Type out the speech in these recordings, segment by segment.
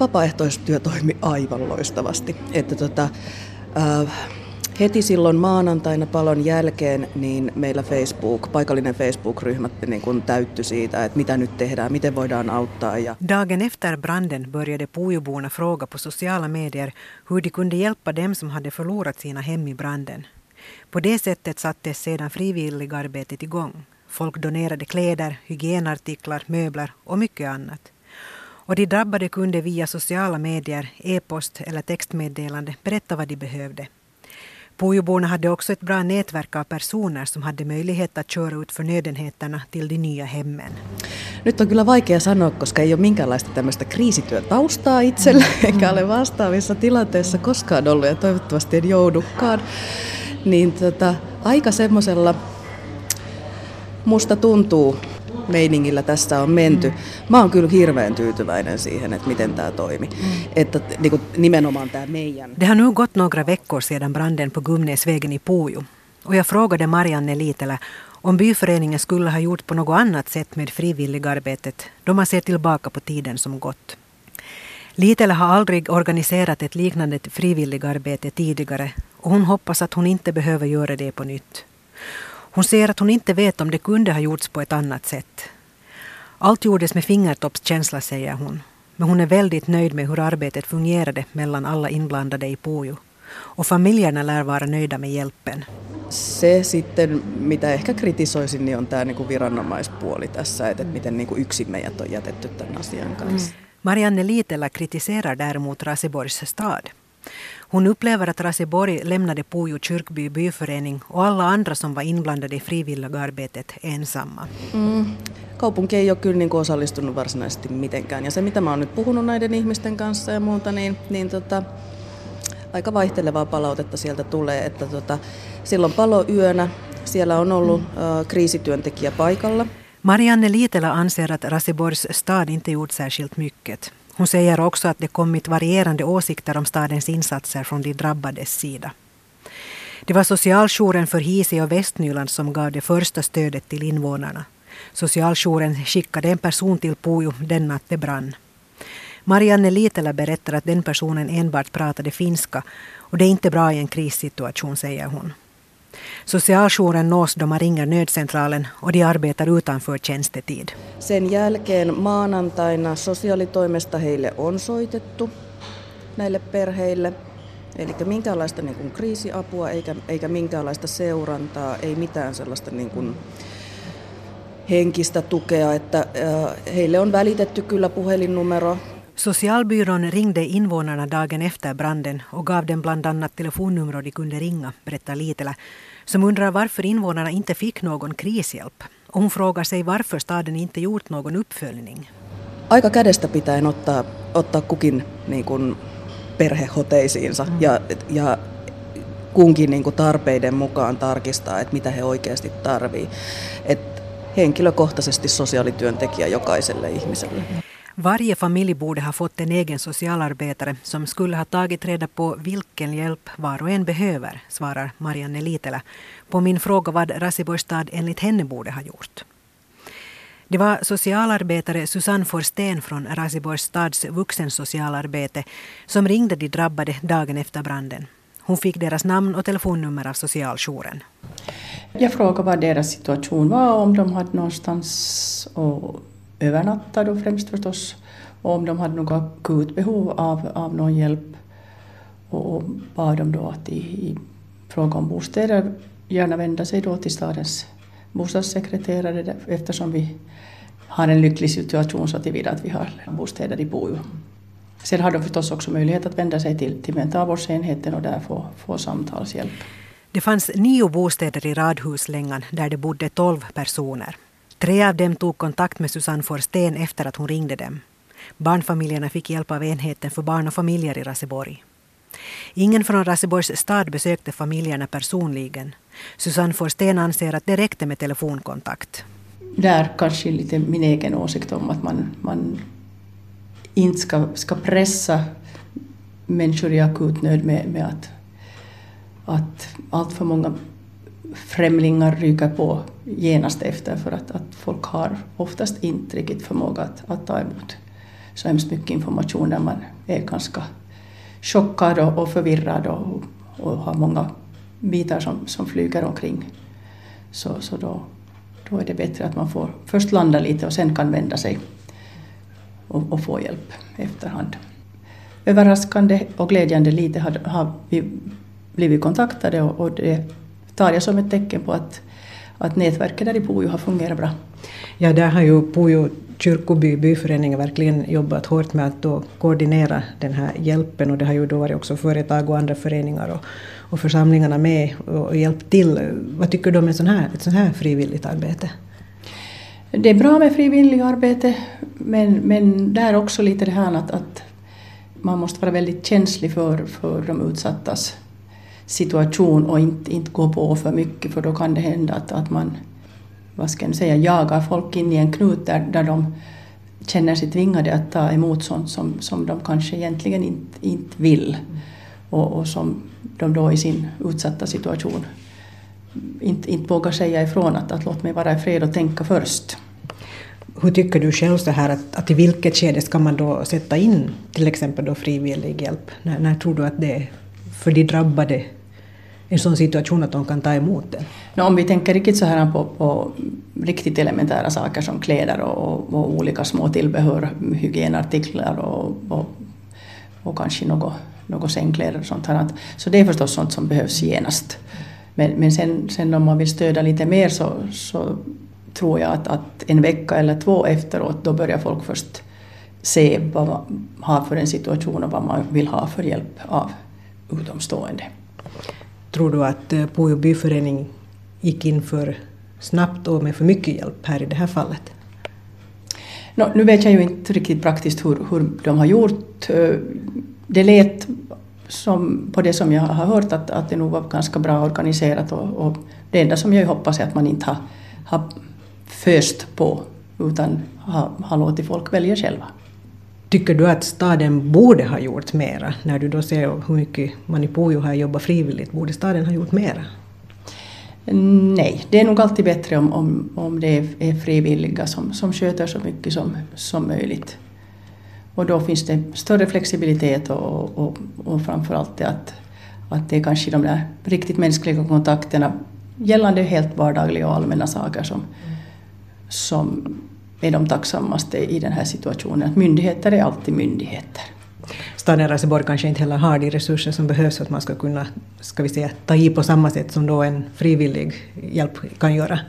vapaaehtoistyö toimi aivan loistavasti. Että tota, äh, heti silloin maanantaina palon jälkeen niin meillä Facebook, paikallinen Facebook-ryhmä niin kun täyttyi siitä, että mitä nyt tehdään, miten voidaan auttaa. Ja... Dagen efter branden började Pujoborna fråga på sociala medier hur de kunde hjälpa dem som hade förlorat sina hem i branden. På det sättet sattes sedan frivilligarbetet igång. Folk donerade kläder, hygienartiklar, möbler och mycket annat. Och de drabbade kunde via sociala medier, e-post eller textmeddelande berätta vad de behövde. Pujoborna hade också ett bra nätverk av personer som hade möjlighet att köra ut förnödenheterna till de nya hemmen. Nyt on kyllä vaikea sanoa, koska ei ole minkäänlaista tämmöistä kriisityötaustaa itsellä, mm. eikä ole vastaavissa tilanteissa koskaan ollut ja toivottavasti en joudukaan. Niin tota, aika semmoisella musta tuntuu meiningillä tästä on menty. Mm. Mä oon kyllä hirveän tyytyväinen siihen, että miten tämä toimi. Mm. Että niin kuin, nimenomaan tämä meidän. Det har nu gått några veckor sedan branden på Gumnäsvägen i Pujo. Och jag frågade Marianne Litela om byföreningen skulle ha gjort på något annat sätt med frivilligarbetet då man ser tillbaka på tiden som gått. Litela har aldrig organiserat ett liknande frivilligarbete tidigare och hon hoppas att hon inte behöver göra det på nytt. Hon säger att hon inte vet om det kunde ha gjorts på ett annat sätt. Allt gjordes med fingertoppskänsla, säger hon. Men hon är väldigt nöjd med hur arbetet fungerade mellan alla inblandade i Pujo. Och familjerna lär vara nöjda med hjälpen. Se sitten, mitä ehkä kritisoisin, niin on tämä niinku viranomaispuoli tässä, että miten niinku yksin meidät on jätetty tämän asian kanssa. Mm. Marianne Liitela kritiserar däremot Raseborgs stad. Hon upplever att Raseborg lämnade Pujo kyrkby byförening och alla andra som var inblandade i frivilligarbetet ensamma. Mm. Kaupunki ei ole kyllä niin kuin osallistunut varsinaisesti mitenkään. Ja se, mitä mä oon nyt puhunut näiden ihmisten kanssa ja muuta, niin, niin tota, aika vaihtelevaa palautetta sieltä tulee. Että tota, silloin yönä, siellä on ollut mm. uh, kriisityöntekijä paikalla. Marianne Liitela anser att Raseborgs stad inte gjort särskilt mycket. Hon säger också att det kommit varierande åsikter om stadens insatser från de drabbades sida. Det var socialjouren för Hisi och Västnyland som gav det första stödet till invånarna. Socialjouren skickade en person till Pujo den natt det brann. Marianne Litela berättar att den personen enbart pratade finska och det är inte bra i en krissituation, säger hon. Socialjouren nås då man ringer nödcentralen och de arbetar utanför tjänstetid. Sen jälkeen maanantaina sosiaalitoimesta heille on soitettu näille perheille. Eli minkäänlaista niin kuin kriisiapua eikä, eikä minkäänlaista seurantaa, ei mitään sellaista niin kuin henkistä tukea. Että, äh, heille on välitetty kyllä puhelinnumero. Socialbyrån ringde invånarna dagen efter branden och gav dem bland annat telefonnummer de kunde ringa, berättar Litela som undrar varför invånarna inte fick någon krishjälp. Och hon frågar sig varför staden inte gjort någon uppföljning. Aika kädestä pitäen ottaa, ottaa kukin niin kuin perhehoteisiinsa mm. ja, ja kunkin niin kuin tarpeiden mukaan tarkistaa, että mitä he oikeasti tarvii. Et henkilökohtaisesti sosiaalityöntekijä jokaiselle ihmiselle. Varje familj borde ha fått en egen socialarbetare som skulle ha tagit reda på vilken hjälp var och en behöver, svarar Marianne Litela på min fråga vad Raseborgstad enligt henne borde ha gjort. Det var socialarbetare Susanne Forsten från Raseborgs stads vuxensocialarbete som ringde de drabbade dagen efter branden. Hon fick deras namn och telefonnummer av socialjouren. Jag frågade vad deras situation var, om de hade någonstans att övernatta då främst förstås och om de hade något akut behov av, av någon hjälp och, och bad dem då att i, i fråga om bostäder gärna vända sig då till stadens bostadssekreterare eftersom vi har en lycklig situation så tillvida att vi har bostäder i Bojo. Sen har de förstås också möjlighet att vända sig till, till mentalvårdsenheten och där få, få samtalshjälp. Det fanns nio bostäder i radhuslängan där det bodde tolv personer. Tre av dem tog kontakt med Susanne Forsten efter att hon ringde dem. Barnfamiljerna fick hjälp av enheten för barn och familjer i Raseborg. Ingen från Raseborgs stad besökte familjerna personligen. Susanne Forsten anser att det räckte med telefonkontakt. Där kanske lite min egen åsikt om att man, man inte ska, ska pressa människor i akut nöd med, med att, att allt för många främlingar ryker på genast efter för att, att folk har oftast inte riktigt förmåga att, att ta emot så hemskt mycket information när man är ganska chockad och, och förvirrad och, och har många bitar som, som flyger omkring. Så, så då, då är det bättre att man får först landa lite och sen kan vända sig och, och få hjälp efterhand. Överraskande och glädjande lite har, har vi blivit kontaktade och, och det tar jag som ett tecken på att, att nätverket där i Pujo har fungerat bra. Ja, där har ju Pujo kyrkoby, byföreningen verkligen jobbat hårt med att då koordinera den här hjälpen och det har ju då varit också företag och andra föreningar och, och församlingarna med och, och hjälpt till. Vad tycker du om en sån här, ett sånt här frivilligt arbete? Det är bra med frivilligt arbete men, men där också lite det här att, att man måste vara väldigt känslig för, för de utsattas situation och inte, inte gå på för mycket för då kan det hända att, att man vad ska jag säga, jagar folk in i en knut där, där de känner sig tvingade att ta emot sånt som, som de kanske egentligen inte, inte vill och, och som de då i sin utsatta situation inte, inte vågar säga ifrån att, att låt mig vara i fred och tänka först. Hur tycker du själv så här att, att i vilket skede ska man då sätta in till exempel då frivillig hjälp? När, när tror du att det är för de drabbade en sån situation att de kan ta emot den? No, om vi tänker riktigt så här på, på riktigt elementära saker som kläder och, och olika små tillbehör, hygienartiklar och, och, och kanske något, något sängkläder och sånt här. Så det är förstås sånt som behövs genast. Men, men sen, sen om man vill stödja lite mer så, så tror jag att, att en vecka eller två efteråt då börjar folk först se vad man har för en situation och vad man vill ha för hjälp av utomstående. Tror du att eh, Pujo byförening gick in för snabbt och med för mycket hjälp här i det här fallet? No, nu vet jag ju inte riktigt praktiskt hur, hur de har gjort. Eh, det lät som, på det som jag har hört att, att det nog var ganska bra organiserat och, och det enda som jag hoppas är att man inte har, har föst på utan har, har låtit folk välja själva. Tycker du att staden borde ha gjort mera? När du då ser hur mycket man i Pujo har jobbat frivilligt, borde staden ha gjort mera? Nej, det är nog alltid bättre om, om, om det är frivilliga som, som sköter så mycket som, som möjligt. Och då finns det större flexibilitet och, och, och framförallt det att, att det är kanske de där riktigt mänskliga kontakterna gällande helt vardagliga och allmänna saker som, som är de tacksammaste i den här situationen. Att myndigheter är alltid myndigheter. Staden Raseborg kanske inte heller har de resurser som behövs för att man ska kunna ska vi säga, ta i på samma sätt som då en frivillig hjälp kan göra?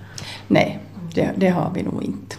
Nej, det, det har vi nog inte.